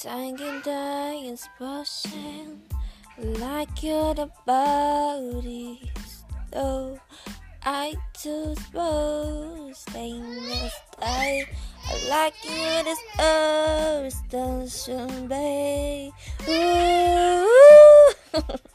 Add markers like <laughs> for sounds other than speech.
Tanking day is pushing like you're the body. though I too suppose they must die. I like you this earth, don't station bay. Ooh. <laughs>